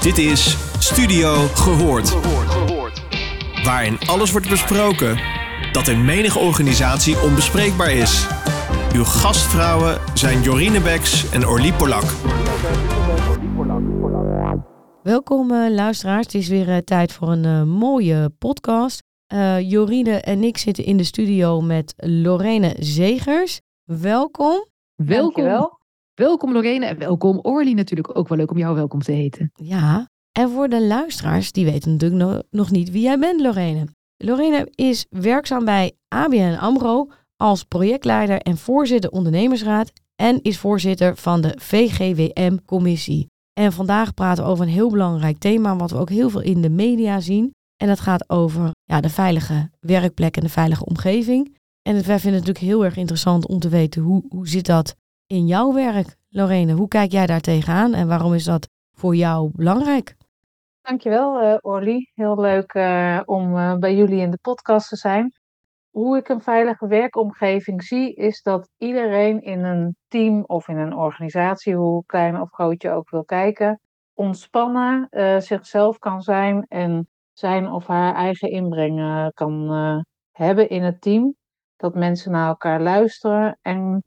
Dit is Studio Gehoord. Waarin alles wordt besproken dat in menige organisatie onbespreekbaar is. Uw gastvrouwen zijn Jorine Beks en Orlie Polak. Welkom uh, luisteraars, het is weer uh, tijd voor een uh, mooie podcast. Jorine en ik zitten in de studio met Lorene Zegers. Welkom. Welkom. Dankjewel. Welkom Lorene en welkom Orly natuurlijk. Ook wel leuk om jou welkom te heten. Ja, en voor de luisteraars, die weten natuurlijk no nog niet wie jij bent Lorene. Lorene is werkzaam bij ABN AMRO als projectleider en voorzitter ondernemersraad en is voorzitter van de VGWM-commissie. En vandaag praten we over een heel belangrijk thema, wat we ook heel veel in de media zien. En dat gaat over ja, de veilige werkplek en de veilige omgeving. En wij vinden het natuurlijk heel erg interessant om te weten hoe, hoe zit dat in jouw werk, Lorene? Hoe kijk jij daar tegenaan en waarom is dat voor jou belangrijk? Dankjewel, uh, Orly. Heel leuk uh, om uh, bij jullie in de podcast te zijn. Hoe ik een veilige werkomgeving zie, is dat iedereen in een team of in een organisatie, hoe klein of groot je ook wil kijken, ontspannen zichzelf kan zijn en zijn of haar eigen inbreng kan hebben in het team. Dat mensen naar elkaar luisteren en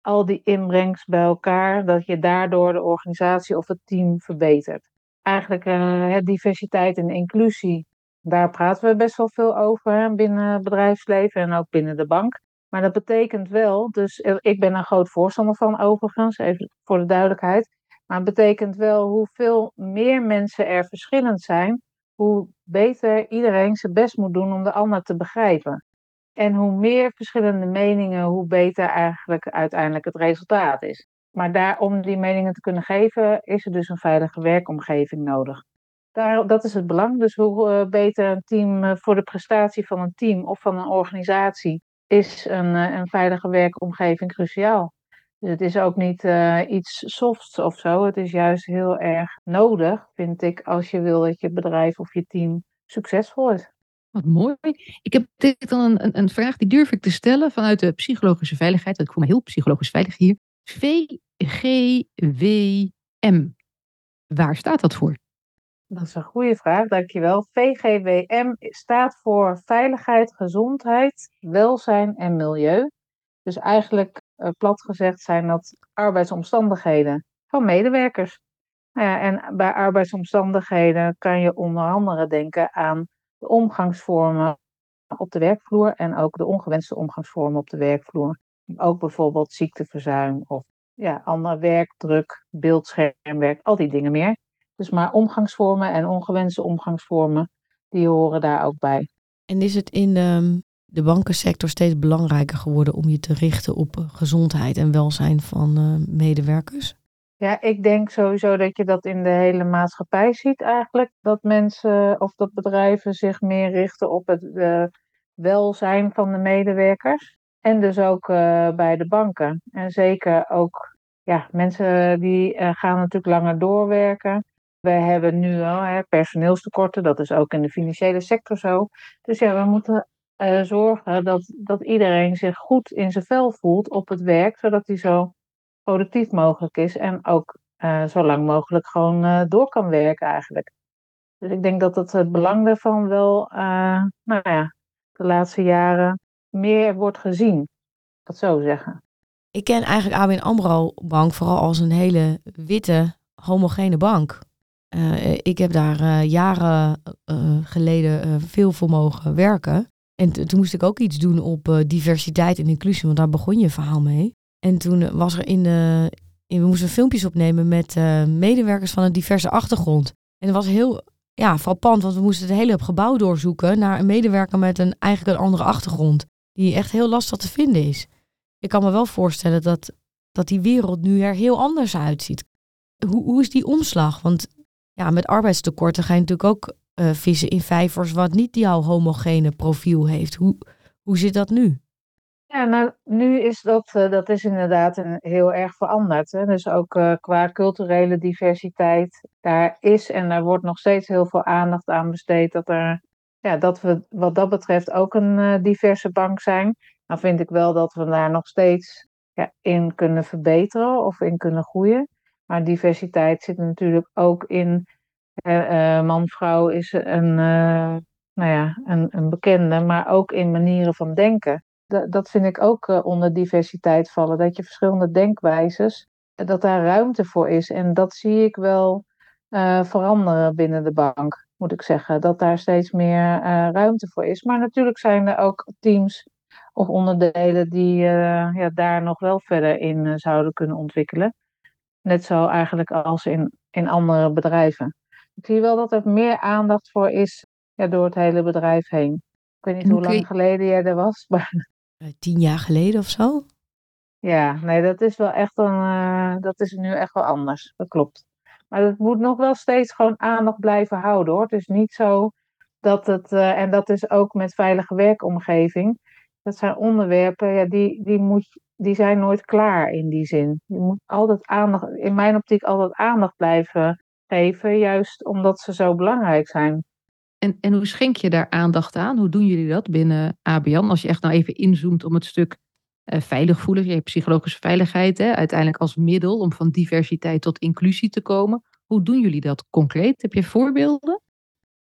al die inbrengs bij elkaar, dat je daardoor de organisatie of het team verbetert. Eigenlijk uh, diversiteit en inclusie, daar praten we best wel veel over hè, binnen het bedrijfsleven en ook binnen de bank. Maar dat betekent wel, dus ik ben een groot voorstander van overigens, even voor de duidelijkheid. Maar het betekent wel hoeveel meer mensen er verschillend zijn, hoe beter iedereen zijn best moet doen om de ander te begrijpen. En hoe meer verschillende meningen, hoe beter eigenlijk uiteindelijk het resultaat is. Maar daar, om die meningen te kunnen geven, is er dus een veilige werkomgeving nodig. Daar, dat is het belang. Dus hoe uh, beter een team uh, voor de prestatie van een team of van een organisatie is een, uh, een veilige werkomgeving cruciaal. Dus het is ook niet iets softs of zo. Het is juist heel erg nodig, vind ik, als je wil dat je bedrijf of je team succesvol is. Wat mooi. Ik heb dan een, een, vraag die durf ik te stellen vanuit de psychologische veiligheid. Ik voel me heel psychologisch veilig hier. VGWM. Waar staat dat voor? Dat is een goede vraag, dankjewel. VGWM staat voor Veiligheid, Gezondheid, Welzijn en Milieu. Dus eigenlijk, uh, plat gezegd, zijn dat arbeidsomstandigheden van medewerkers. Nou en bij arbeidsomstandigheden kan je onder andere denken aan de omgangsvormen op de werkvloer en ook de ongewenste omgangsvormen op de werkvloer. Ook bijvoorbeeld ziekteverzuim of ja, andere werkdruk, beeldschermwerk, al die dingen meer. Dus maar omgangsvormen en ongewenste omgangsvormen, die horen daar ook bij. En is het in de, de bankensector steeds belangrijker geworden om je te richten op gezondheid en welzijn van uh, medewerkers? Ja, ik denk sowieso dat je dat in de hele maatschappij ziet eigenlijk. Dat mensen of dat bedrijven zich meer richten op het uh, welzijn van de medewerkers. En dus ook uh, bij de banken. En zeker ook, ja, mensen die uh, gaan natuurlijk langer doorwerken. We hebben nu al hè, personeelstekorten, dat is ook in de financiële sector zo. Dus ja, we moeten zorgen dat, dat iedereen zich goed in zijn vel voelt op het werk, zodat hij zo productief mogelijk is en ook uh, zo lang mogelijk gewoon uh, door kan werken eigenlijk. Dus ik denk dat het, het belang daarvan wel, nou ja, de laatste jaren meer wordt gezien. Dat zo zeggen. Ik ken eigenlijk ABN AMRO Bank vooral als een hele witte, homogene bank. ik heb daar jaren geleden veel voor mogen werken. En toen moest ik ook iets doen op diversiteit en inclusie, want daar begon je verhaal mee. En toen was er in de. We moesten filmpjes opnemen met uh, medewerkers van een diverse achtergrond. En het was heel ja, frappant, want we moesten het hele gebouw doorzoeken naar een medewerker met een eigenlijk een andere achtergrond. Die echt heel lastig te vinden is. Ik kan me wel voorstellen dat, dat die wereld nu er heel anders uitziet. Hoe, hoe is die omslag? Want ja, met arbeidstekorten ga je natuurlijk ook uh, vissen in vijvers wat niet jouw homogene profiel heeft. Hoe, hoe zit dat nu? Ja, nou, nu is dat, uh, dat is inderdaad heel erg veranderd. Hè? Dus ook uh, qua culturele diversiteit, daar is en daar wordt nog steeds heel veel aandacht aan besteed. Dat, er, ja, dat we wat dat betreft ook een uh, diverse bank zijn. Nou vind ik wel dat we daar nog steeds ja, in kunnen verbeteren of in kunnen groeien. Maar diversiteit zit natuurlijk ook in man-vrouw is een, nou ja, een, een bekende, maar ook in manieren van denken. Dat, vind ik ook onder diversiteit vallen. Dat je verschillende denkwijzes, dat daar ruimte voor is. En dat zie ik wel veranderen binnen de bank, moet ik zeggen. Dat daar steeds meer ruimte voor is. Maar natuurlijk zijn er ook teams of onderdelen die ja, daar nog wel verder in zouden kunnen ontwikkelen. Net zo eigenlijk als in, in andere bedrijven. Ik zie wel dat er meer aandacht voor is ja, door het hele bedrijf heen. Ik weet niet hoe lang geleden jij er was. Maar... Eh, tien jaar geleden of zo? Ja, nee, dat is wel echt een. Uh, dat is nu echt wel anders. Dat klopt. Maar het moet nog wel steeds gewoon aandacht blijven houden hoor. Het is niet zo dat het. Uh, en dat is ook met veilige werkomgeving. Dat zijn onderwerpen, ja, die, die, moet, die zijn nooit klaar in die zin. Je moet altijd aandacht, in mijn optiek altijd aandacht blijven geven, juist omdat ze zo belangrijk zijn. En, en hoe schenk je daar aandacht aan? Hoe doen jullie dat binnen ABN? Als je echt nou even inzoomt om het stuk uh, veilig voelen, je hebt psychologische veiligheid, hè, uiteindelijk als middel om van diversiteit tot inclusie te komen. Hoe doen jullie dat concreet? Heb je voorbeelden?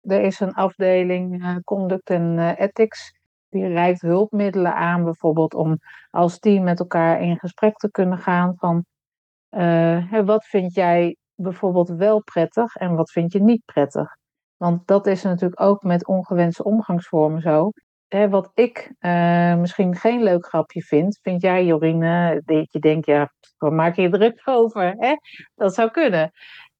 Er is een afdeling uh, Conduct en uh, Ethics. Die reikt hulpmiddelen aan, bijvoorbeeld om als team met elkaar in gesprek te kunnen gaan van wat vind jij bijvoorbeeld wel prettig en wat vind je niet prettig? Want dat is natuurlijk ook met ongewenste omgangsvormen zo. wat ik uh, misschien geen leuk grapje vind, vind jij, Jorine, dat je denkt, ja, waar maak je druk over? Hè? Dat zou kunnen.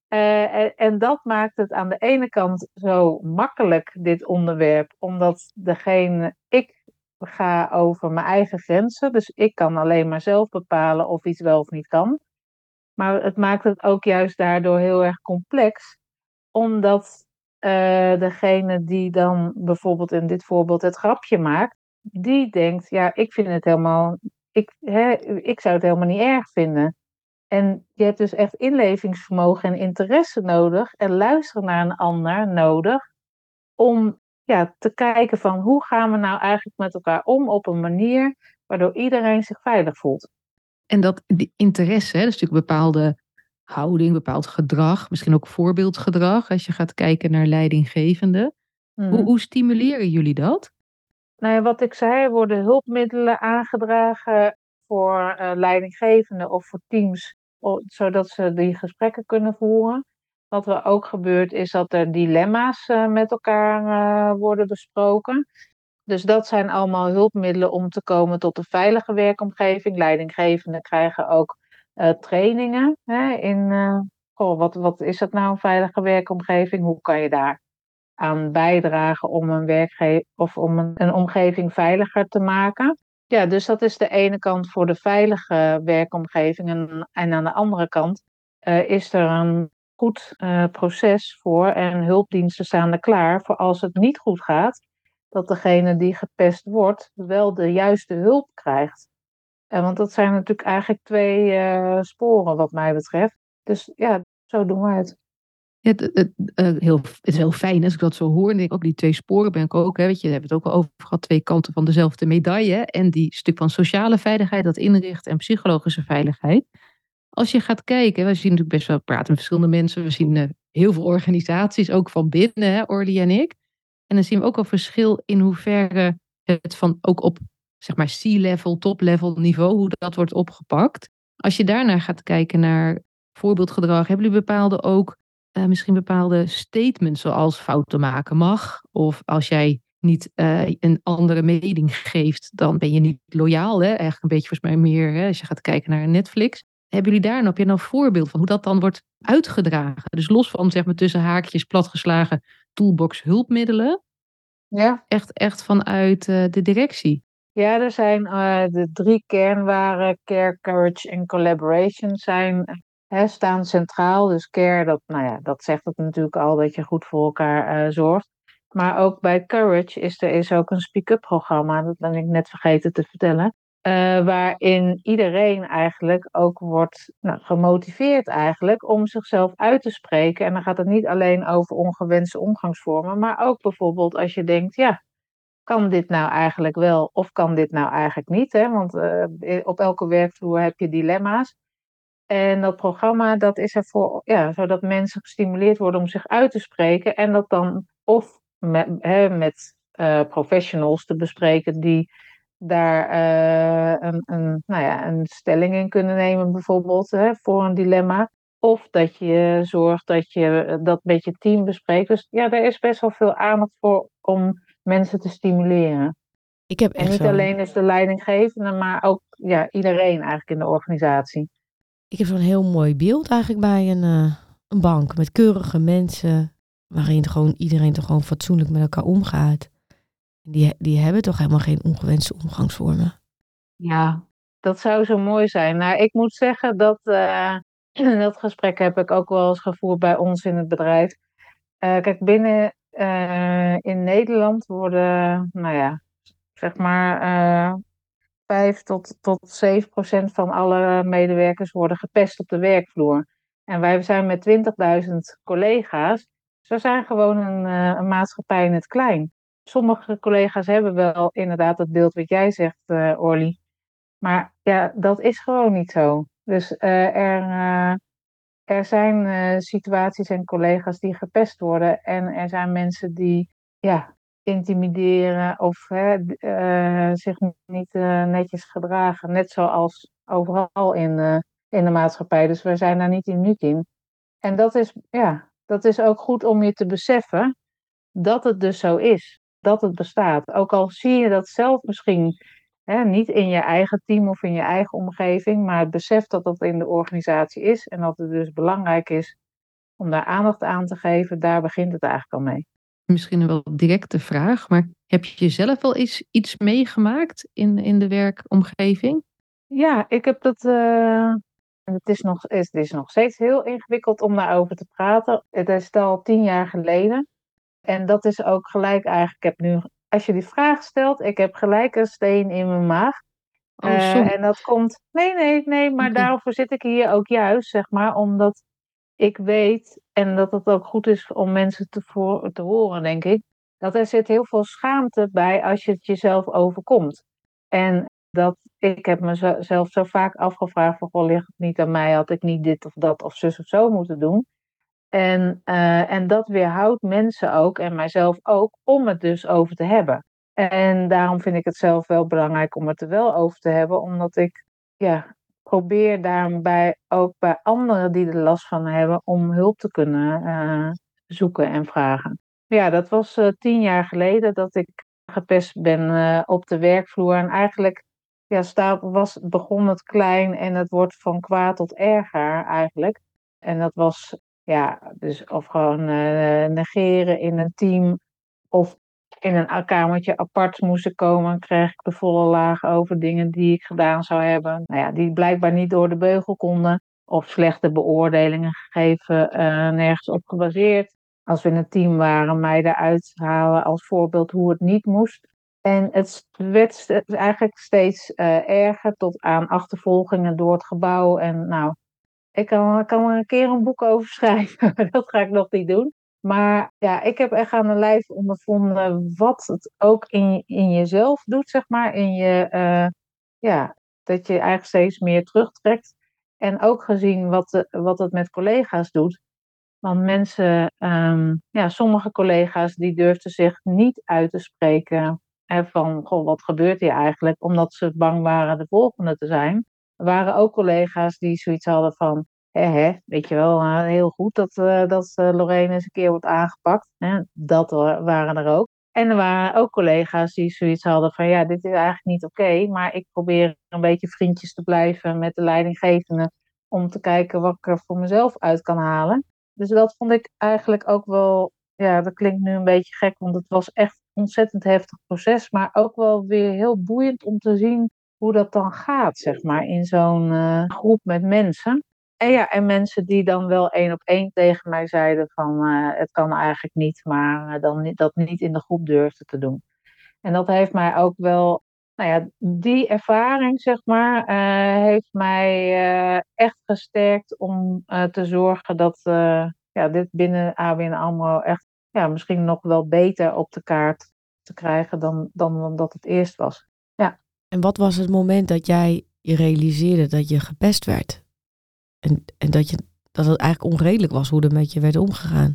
Uh, en, en, dat maakt het aan de ene kant zo makkelijk, dit onderwerp, omdat degene, ik ga over mijn eigen grenzen, dus ik kan alleen maar zelf bepalen of iets wel of niet kan. Maar het maakt het ook juist daardoor heel erg complex, omdat uh, degene die dan bijvoorbeeld in dit voorbeeld het grapje maakt, die denkt, ja, ik vind het helemaal, ik, hè, ik zou het helemaal niet erg vinden. En je hebt dus echt inlevingsvermogen en interesse nodig en luisteren naar een ander nodig om ja, te kijken van hoe gaan we nou eigenlijk met elkaar om op een manier waardoor iedereen zich veilig voelt. En dat die interesse, dat is natuurlijk een bepaalde houding, bepaald gedrag, misschien ook voorbeeldgedrag als je gaat kijken naar leidinggevende. Hoe, mhm. hoe, stimuleren jullie dat? Nou ja, wat ik zei, worden hulpmiddelen aangedragen voor uh, leidinggevenden of voor teams, zodat ze die gesprekken kunnen voeren. Wat er ook gebeurt is dat er dilemma's uh, met elkaar uh, worden besproken. Dus dat zijn allemaal hulpmiddelen om te komen tot een veilige werkomgeving. Leidinggevenden krijgen ook trainingen hè, in uh, wat, wat is dat nou een veilige werkomgeving? Hoe kan je daar aan bijdragen om een of om een, omgeving veiliger te maken? Ja, dus dat is de ene kant voor de veilige werkomgeving. En, en aan de andere kant uh, is er een goed proces voor en hulpdiensten staan er klaar voor als het niet goed gaat, dat degene die gepest wordt wel de juiste hulp krijgt. Want dat zijn natuurlijk eigenlijk twee uh, sporen wat mij betreft. Dus ja, zo doen we het. Het, het, uh, heel, het is heel fijn als ik dat zo hoor. En denk ook die twee sporen ben ik ook. Hè, weet je, we hebben het ook al over gehad. Twee kanten van dezelfde medaille. En die stuk van sociale veiligheid, dat inrichten en psychologische veiligheid. Als je gaat kijken, we zien natuurlijk best wel praten met verschillende mensen. We zien uh, heel veel organisaties, ook van binnen, hè, Orly en ik. En dan zien we ook al verschil in hoeverre het van ook op zeg maar C-level, top-level niveau, hoe dat wordt opgepakt. Als je daarnaar gaat kijken naar voorbeeldgedrag, hebben jullie bepaalde ook uh, misschien bepaalde statements zoals fouten maken mag? Of als jij niet uh, een andere mening geeft, dan ben je niet loyaal. Hè? Eigenlijk een beetje volgens mij meer hè, als je gaat kijken naar Netflix. Hebben jullie daar heb je nou een voorbeeld van hoe dat dan wordt uitgedragen? Dus los van zeg maar tussen haakjes platgeslagen toolbox hulpmiddelen. Ja. Echt, echt vanuit uh, de directie. Ja, er zijn uh, de drie kernwaren, care, courage en collaboration, zijn, hè, staan centraal. Dus care, dat, nou ja, dat zegt het natuurlijk al dat je goed voor elkaar uh, zorgt. Maar ook bij Courage is er is ook een speak-up programma, dat ben ik net vergeten te vertellen. Uh, waarin iedereen eigenlijk ook wordt nou, gemotiveerd eigenlijk om zichzelf uit te spreken. En dan gaat het niet alleen over ongewenste omgangsvormen, maar ook bijvoorbeeld als je denkt, ja, kan dit nou eigenlijk wel of kan dit nou eigenlijk niet? Hè? Want uh, op elke werkvloer heb je dilemma's. En dat programma dat is ervoor, ja, zodat mensen gestimuleerd worden om zich uit te spreken. En dat dan of met, hè, met uh, professionals te bespreken die daar uh, een, een, nou ja, een stelling in kunnen nemen, bijvoorbeeld hè, voor een dilemma. Of dat je zorgt dat je dat met je team bespreekt. Dus ja, daar is best wel veel aandacht voor om mensen te stimuleren. Ik heb echt en niet zo... alleen dus de leidinggevende, maar ook ja, iedereen eigenlijk in de organisatie. Ik heb zo'n heel mooi beeld eigenlijk bij een, uh, een bank met keurige mensen, waarin gewoon iedereen toch gewoon fatsoenlijk met elkaar omgaat. Die, die hebben toch helemaal geen ongewenste omgangsvormen. Ja, dat zou zo mooi zijn. Nou, ik moet zeggen dat uh, dat gesprek heb ik ook wel eens gevoerd bij ons in het bedrijf. Uh, kijk, binnen in Nederland worden, nou ja, zeg maar uh, 5 tot, tot 7 procent van alle medewerkers worden gepest op de werkvloer. En wij zijn met 20.000 collega's. We zijn gewoon een, uh, een, maatschappij in het klein. Sommige collega's hebben wel inderdaad het beeld wat jij zegt, Orly. Maar ja, dat is gewoon niet zo. Dus er, er zijn situaties en collega's die gepest worden. En er zijn mensen die ja, intimideren of uh, zich niet uh, netjes gedragen. Net zoals overal in, in de maatschappij. Dus we zijn daar niet uniek in. En dat is, ja, dat is ook goed om je te beseffen dat het dus zo is. Dat het bestaat. Ook al zie je dat zelf misschien niet in je eigen team of in je eigen omgeving. Maar het besef dat dat in de organisatie is. En dat het dus belangrijk is om daar aandacht aan te geven. Daar begint het eigenlijk al mee misschien een wel directe vraag, maar heb je zelf wel eens iets meegemaakt in, in de werkomgeving? Ja, ik heb dat. Uh, het, is nog, het is nog steeds heel ingewikkeld om daarover te praten. Het is al tien jaar geleden. En dat is ook gelijk eigenlijk. Ik heb nu, als je die vraag stelt, ik heb gelijk een steen in mijn maag. Oh, uh, en dat komt. Nee, nee, nee, maar okay. daarvoor zit ik hier ook juist, zeg maar, omdat ik weet, en dat het ook goed is om mensen te, voor, te horen, denk ik, dat er zit heel veel schaamte bij als je het jezelf overkomt. En dat ik heb mezelf zo vaak afgevraagd van, goh, ligt het niet aan mij, had ik niet dit of dat of zus of zo moeten doen. En, uh, en dat weerhoudt mensen ook, en mijzelf ook, om het dus over te hebben. En daarom vind ik het zelf wel belangrijk om het er wel over te hebben, omdat ik ja, probeer daarbij ook bij anderen die er last van hebben om hulp te kunnen uh, zoeken en vragen. Ja, dat was uh, tien jaar geleden dat ik gepest ben op de werkvloer. En eigenlijk ja, staat, was, begon het klein en het wordt van kwaad tot erger eigenlijk. En dat was ja, dus of gewoon negeren in een team of in een kamertje apart moesten komen, kreeg ik de volle laag over dingen die ik gedaan zou hebben. Nou ja, die blijkbaar niet door de beugel konden. Of slechte beoordelingen gegeven, uh, nergens op gebaseerd. Als we in een team waren, mij eruit halen als voorbeeld hoe het niet moest. En het werd eigenlijk steeds uh, erger tot aan achtervolgingen door het gebouw. En nou, ik kan, kan er een keer een boek over schrijven. dat ga ik nog niet doen. Maar ja, ik heb echt aan de lijf ondervonden wat het ook in, in jezelf doet, zeg maar. In je, uh, ja, dat je eigenlijk steeds meer terugtrekt. En ook gezien wat, de, wat het met collega's doet. Want mensen, um, ja, sommige collega's die durfden zich niet uit te spreken. Van, goh, wat gebeurt hier eigenlijk? Omdat ze bang waren de volgende te zijn. Er waren ook collega's die zoiets hadden van, Hè, weet je wel, uh, heel goed dat, uh, dat uh, Lorraine eens een keer wordt aangepakt. Hè? Dat waren er ook. En er waren ook collega's die zoiets hadden van ja, dit is eigenlijk niet oké, maar ik probeer een beetje vriendjes te blijven met de leidinggevende om te kijken wat ik er voor mezelf uit kan halen. Dus dat vond ik eigenlijk ook wel, ja, dat klinkt nu een beetje gek, want het was echt een ontzettend heftig proces, maar ook wel weer heel boeiend om te zien hoe dat dan gaat, zeg maar, in zo'n groep met mensen. En ja, en mensen die dan wel één op één tegen mij zeiden van uh, het kan eigenlijk niet, maar dan dat niet in de groep durfde te doen. En dat heeft mij ook wel, nou ja, die ervaring zeg maar, heeft mij echt gesterkt om te zorgen dat ja, dit binnen ABN AMRO echt ja, misschien nog wel beter op de kaart te krijgen dan, dan, dan dat het eerst was. En wat was het moment dat jij je realiseerde dat je gepest werd? en, en dat, je, dat het eigenlijk onredelijk was hoe er met je werd omgegaan.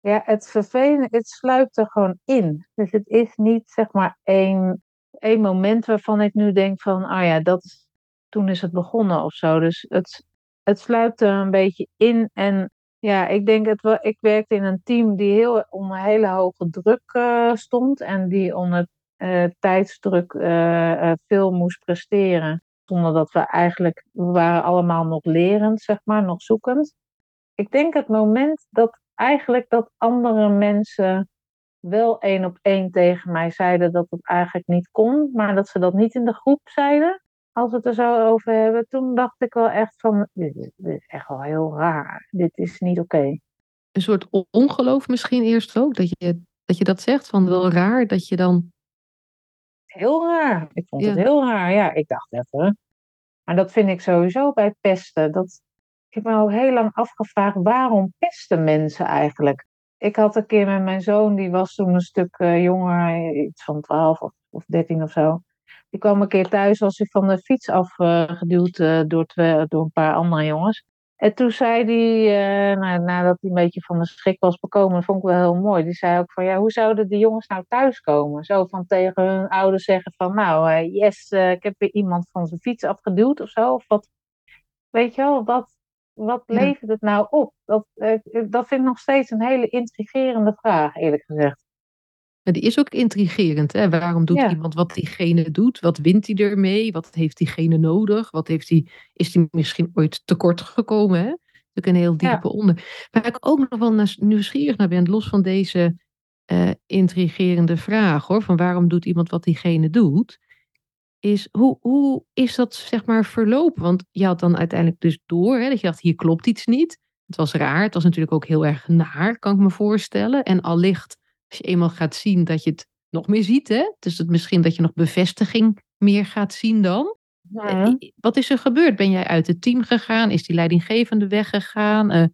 Ja, het vervelende, het sluipt er gewoon in. Dus het is niet zeg maar één, één moment waarvan ik nu denk van, ah ja, dat, toen is het begonnen of zo. Dus het, het sluipt er een beetje in. En ja, ik denk het wel, ik werkte in een team die heel onder hele hoge druk uh, stond en die onder uh, tijdsdruk uh, veel moest presteren. Zonder dat we eigenlijk, we waren allemaal nog lerend, zeg maar, nog zoekend. Ik denk het moment dat eigenlijk dat andere mensen wel één op één tegen mij zeiden dat het eigenlijk niet kon, maar dat ze dat niet in de groep zeiden. Als we het er zo over hebben, toen dacht ik wel echt van, dit, is echt wel heel raar. Dit is niet oké. Een soort ongeloof misschien eerst ook, dat je dat zegt, van wel raar dat je dan... Heel raar. Ik vond het heel raar. Ja, ik dacht even. Maar dat vind ik sowieso bij pesten. Dat, ik heb me al heel lang afgevraagd, waarom pesten mensen eigenlijk? Ik had een keer met mijn zoon, die was toen een stuk uh, jonger, iets van 12 of, of 13 of zo. Die kwam een keer thuis, was hij van de fiets afgeduwd uh, door, door een paar andere jongens. En toen zei hij, uh, nou, nadat hij een beetje van de schrik was bekomen, vond ik wel heel mooi. Die zei ook van, ja, hoe zouden die jongens nou thuiskomen? Zo van tegen hun ouders zeggen van, nou, uh, yes, ik heb weer iemand van zijn fiets afgeduwd of zo. Of wat, weet je wel, wat, wat levert het nou op? Dat, dat vind ik nog steeds een hele intrigerende vraag, eerlijk gezegd. Ja, die is ook intrigerend. Hè? Waarom doet Ja. iemand wat diegene doet? Wat wint hij ermee? Wat heeft diegene nodig? Wat heeft hij, is hij misschien ooit tekort gekomen? Hè? Natuurlijk een heel diepe onder. Waar ik ook nog wel nieuwsgierig naar ben, los van deze eh, intrigerende vraag hoor, van waarom doet iemand wat diegene doet, is hoe, hoe is dat zeg maar verlopen? Want je had dan uiteindelijk dus door hè, dat je dacht, hier klopt iets niet. Het was raar, het was natuurlijk ook heel erg naar, kan ik me voorstellen. En allicht, als je eenmaal gaat zien dat je het nog meer ziet, hè? dus het misschien dat je nog bevestiging meer gaat zien dan. Eh, Wat is er gebeurd? Ben jij uit het team gegaan? Is die leidinggevende weggegaan? Eh,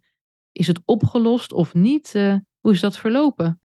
is het opgelost of niet? Eh, hoe is dat verlopen?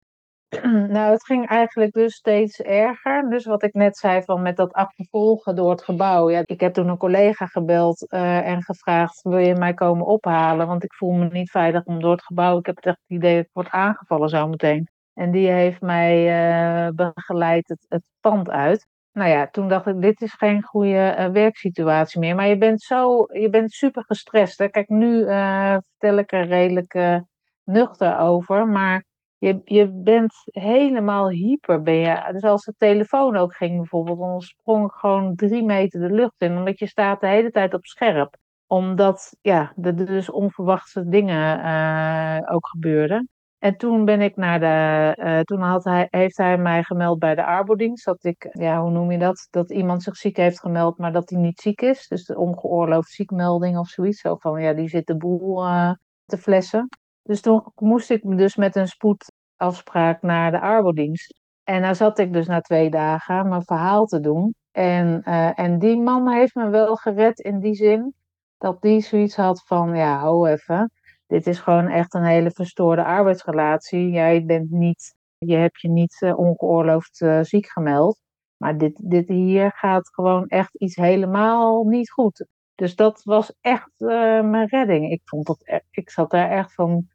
Nou, het ging eigenlijk dus steeds erger. Dus wat ik net zei van met dat achtervolgen door het gebouw. Ja, ik heb toen een collega gebeld en gevraagd, wil je mij komen ophalen? Want ik voel me niet veilig om door het gebouw. Ik heb het echt het idee dat ik word aangevallen zo meteen. En die heeft mij eh, begeleid het, het pand uit. Nou ja, toen dacht ik, dit is geen goede eh, werksituatie meer. Maar je bent zo, je bent super gestrest. Hè? Kijk, nu eh, vertel ik er redelijk nuchter over. Maar je, je bent helemaal hyper. Ben je. Dus als de telefoon ook ging bijvoorbeeld, dan sprong ik gewoon drie meter de lucht in. Omdat je staat de hele tijd op scherp. Omdat ja, er dus onverwachte dingen ook gebeurden. En toen ben ik naar de. eh, toen had hij, heeft hij mij gemeld bij de arbodienst. Dat ik, ja, hoe noem je dat? Dat iemand zich ziek heeft gemeld, maar dat hij niet ziek is. Dus de ongeoorloofd ziekmelding of zoiets. Zo van ja, die zit de boel eh, te flessen. Dus toen moest ik dus met een spoedafspraak naar de arbodienst. En daar zat ik dus na twee dagen mijn verhaal te doen. En, eh, en die man heeft me wel gered in die zin dat die zoiets had van, ja, hou even. Dit is gewoon echt een hele verstoorde arbeidsrelatie. Jij bent niet, je hebt je niet eh, ongeoorloofd eh, ziek gemeld. Maar dit, dit hier gaat gewoon echt iets helemaal niet goed. Dus dat was echt eh, mijn redding. Ik, vond dat, e- ik zat daar echt van,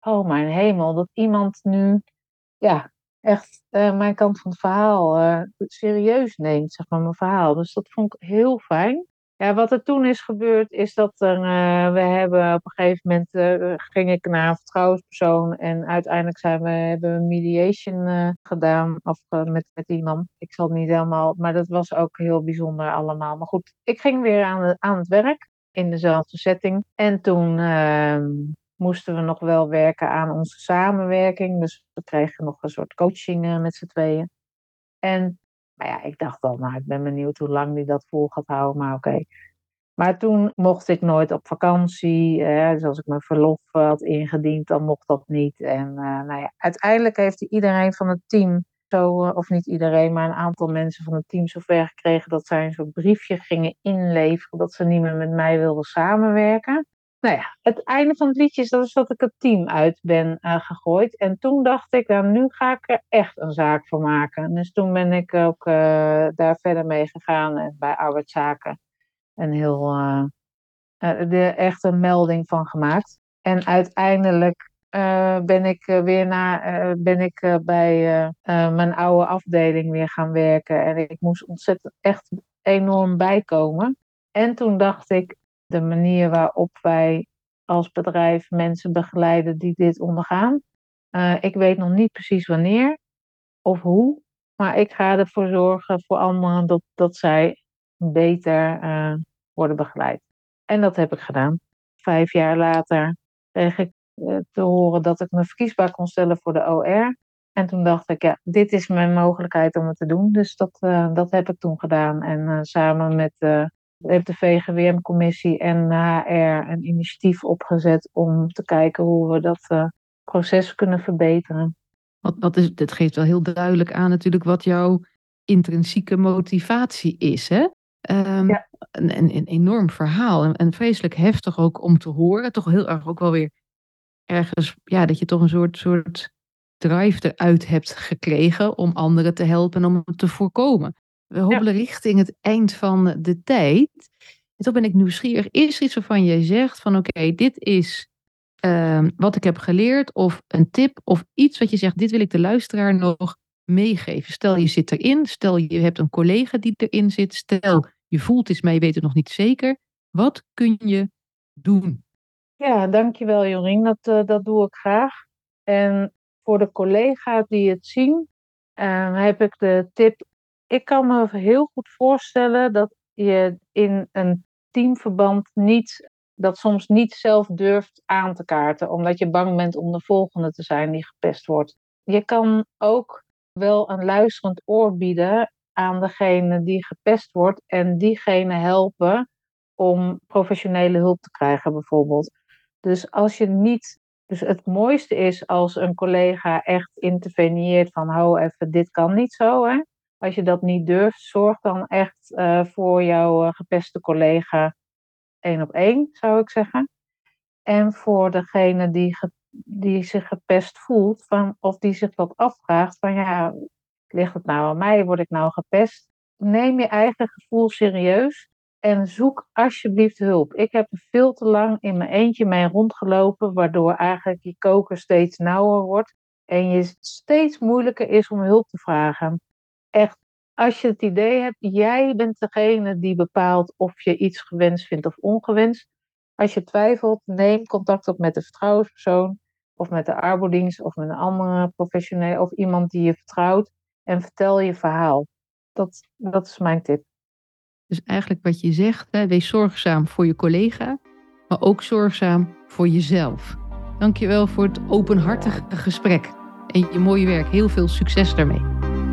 oh mijn hemel, dat iemand nu, ja, echt mijn kant van het verhaal serieus neemt, zeg maar, mijn verhaal. Dus dat vond ik heel fijn. Ja, wat er toen is gebeurd, is dat er, eh, we hebben op een gegeven moment, eh, ging ik naar een vertrouwenspersoon en uiteindelijk zijn we, hebben mediation eh, gedaan of, met, met iemand. Ik zal het niet helemaal, maar dat was ook heel bijzonder allemaal. Maar goed, ik ging weer aan, aan het werk in dezelfde setting. En toen ehm, moesten we nog wel werken aan onze samenwerking. Dus we kregen nog een soort coaching met z'n tweeën. En maar ja, ik dacht al, nou, ik ben benieuwd hoe lang die dat vol gaat houden, maar oké. Maar toen mocht ik nooit op vakantie. eh, dus als ik mijn verlof had ingediend, dan mocht dat niet. En eh, nou ja, uiteindelijk heeft iedereen van het team, zo, eh, of niet iedereen, maar een aantal mensen van het team zover gekregen dat zij een soort briefje gingen inleveren dat ze niet meer met mij wilden samenwerken. Nou ja, het einde van het liedje is dat, ik het team uit ben eh, gegooid. En toen dacht ik, nou, nu ga ik er echt een zaak van maken. Dus toen ben ik ook eh, daar verder mee gegaan en bij arbeidszaken een heel, eh, er echt een melding van gemaakt. En uiteindelijk ben ik weer naar, ben ik bij mijn oude afdeling weer gaan werken. En ik moest ontzettend echt enorm bijkomen. En toen dacht ik, de manier waarop wij als bedrijf mensen begeleiden die dit ondergaan. ik weet nog niet precies wanneer of hoe, maar ik ga ervoor zorgen voor anderen dat, dat zij beter uh, worden begeleid. En dat heb ik gedaan. Vijf jaar later kreeg ik uh, te horen dat ik me verkiesbaar kon stellen voor de OR. En toen dacht ik, ja, dit is mijn mogelijkheid om het te doen. Dus dat, dat heb ik toen gedaan. En samen met heeft de VGWM-commissie en HR een initiatief opgezet om te kijken hoe we dat proces kunnen verbeteren. Wat, wat is, dat geeft wel heel duidelijk aan natuurlijk wat jouw intrinsieke motivatie is. Hè? Um, ja. een, een, een, enorm verhaal en, en, vreselijk heftig ook om te horen. Toch heel erg ook wel weer ergens, ja, dat je toch een soort, soort drive eruit hebt gekregen om anderen te helpen en om het te voorkomen. We hobbelen richting het eind van de tijd. En toch ben ik nieuwsgierig. Is er iets waarvan jij zegt van oké, dit is Ehm, wat ik heb geleerd of een tip of iets wat je zegt, dit wil ik de luisteraar nog meegeven. Stel je zit erin, stel je hebt een collega die erin zit, stel je voelt iets, maar je weet het nog niet zeker. Wat kun je doen? Ja, dankjewel Jorien, dat, uh, dat doe ik graag. En voor de collega's die het zien, uh, heb ik de tip. Ik kan me heel goed voorstellen dat je in een teamverband niet dat soms niet zelf durft aan te kaarten, omdat je bang bent om de volgende te zijn die gepest wordt. Je kan ook wel een luisterend oor bieden aan degene die gepest wordt en diegene helpen om professionele hulp te krijgen, bijvoorbeeld. Dus als je niet. Dus het mooiste is als een collega echt interveneert van hou even, dit kan niet zo. Hè? Als je dat niet durft, zorg dan echt uh, voor jouw uh, gepeste collega één op één, zou ik zeggen. En voor degene die, die zich gepest voelt, van, of die zich wat afvraagt van ja, ligt het nou aan mij, word ik nou gepest? Neem je eigen gevoel serieus en zoek alsjeblieft hulp. Ik heb veel te lang in mijn eentje mee rondgelopen, waardoor eigenlijk je koker steeds nauwer wordt en je steeds moeilijker is om hulp te vragen. Echt als je het idee hebt, jij bent degene die bepaalt of je iets gewenst vindt of ongewenst. Als je twijfelt, neem contact op met de vertrouwenspersoon of met de arbodienst of met een andere professioneel of iemand die je vertrouwt en vertel je verhaal. Dat, dat is mijn tip. Dus eigenlijk wat je zegt, hè, wees zorgzaam voor je collega, maar ook zorgzaam voor jezelf. Dankjewel voor het openhartige gesprek en je mooie werk. Heel veel succes daarmee.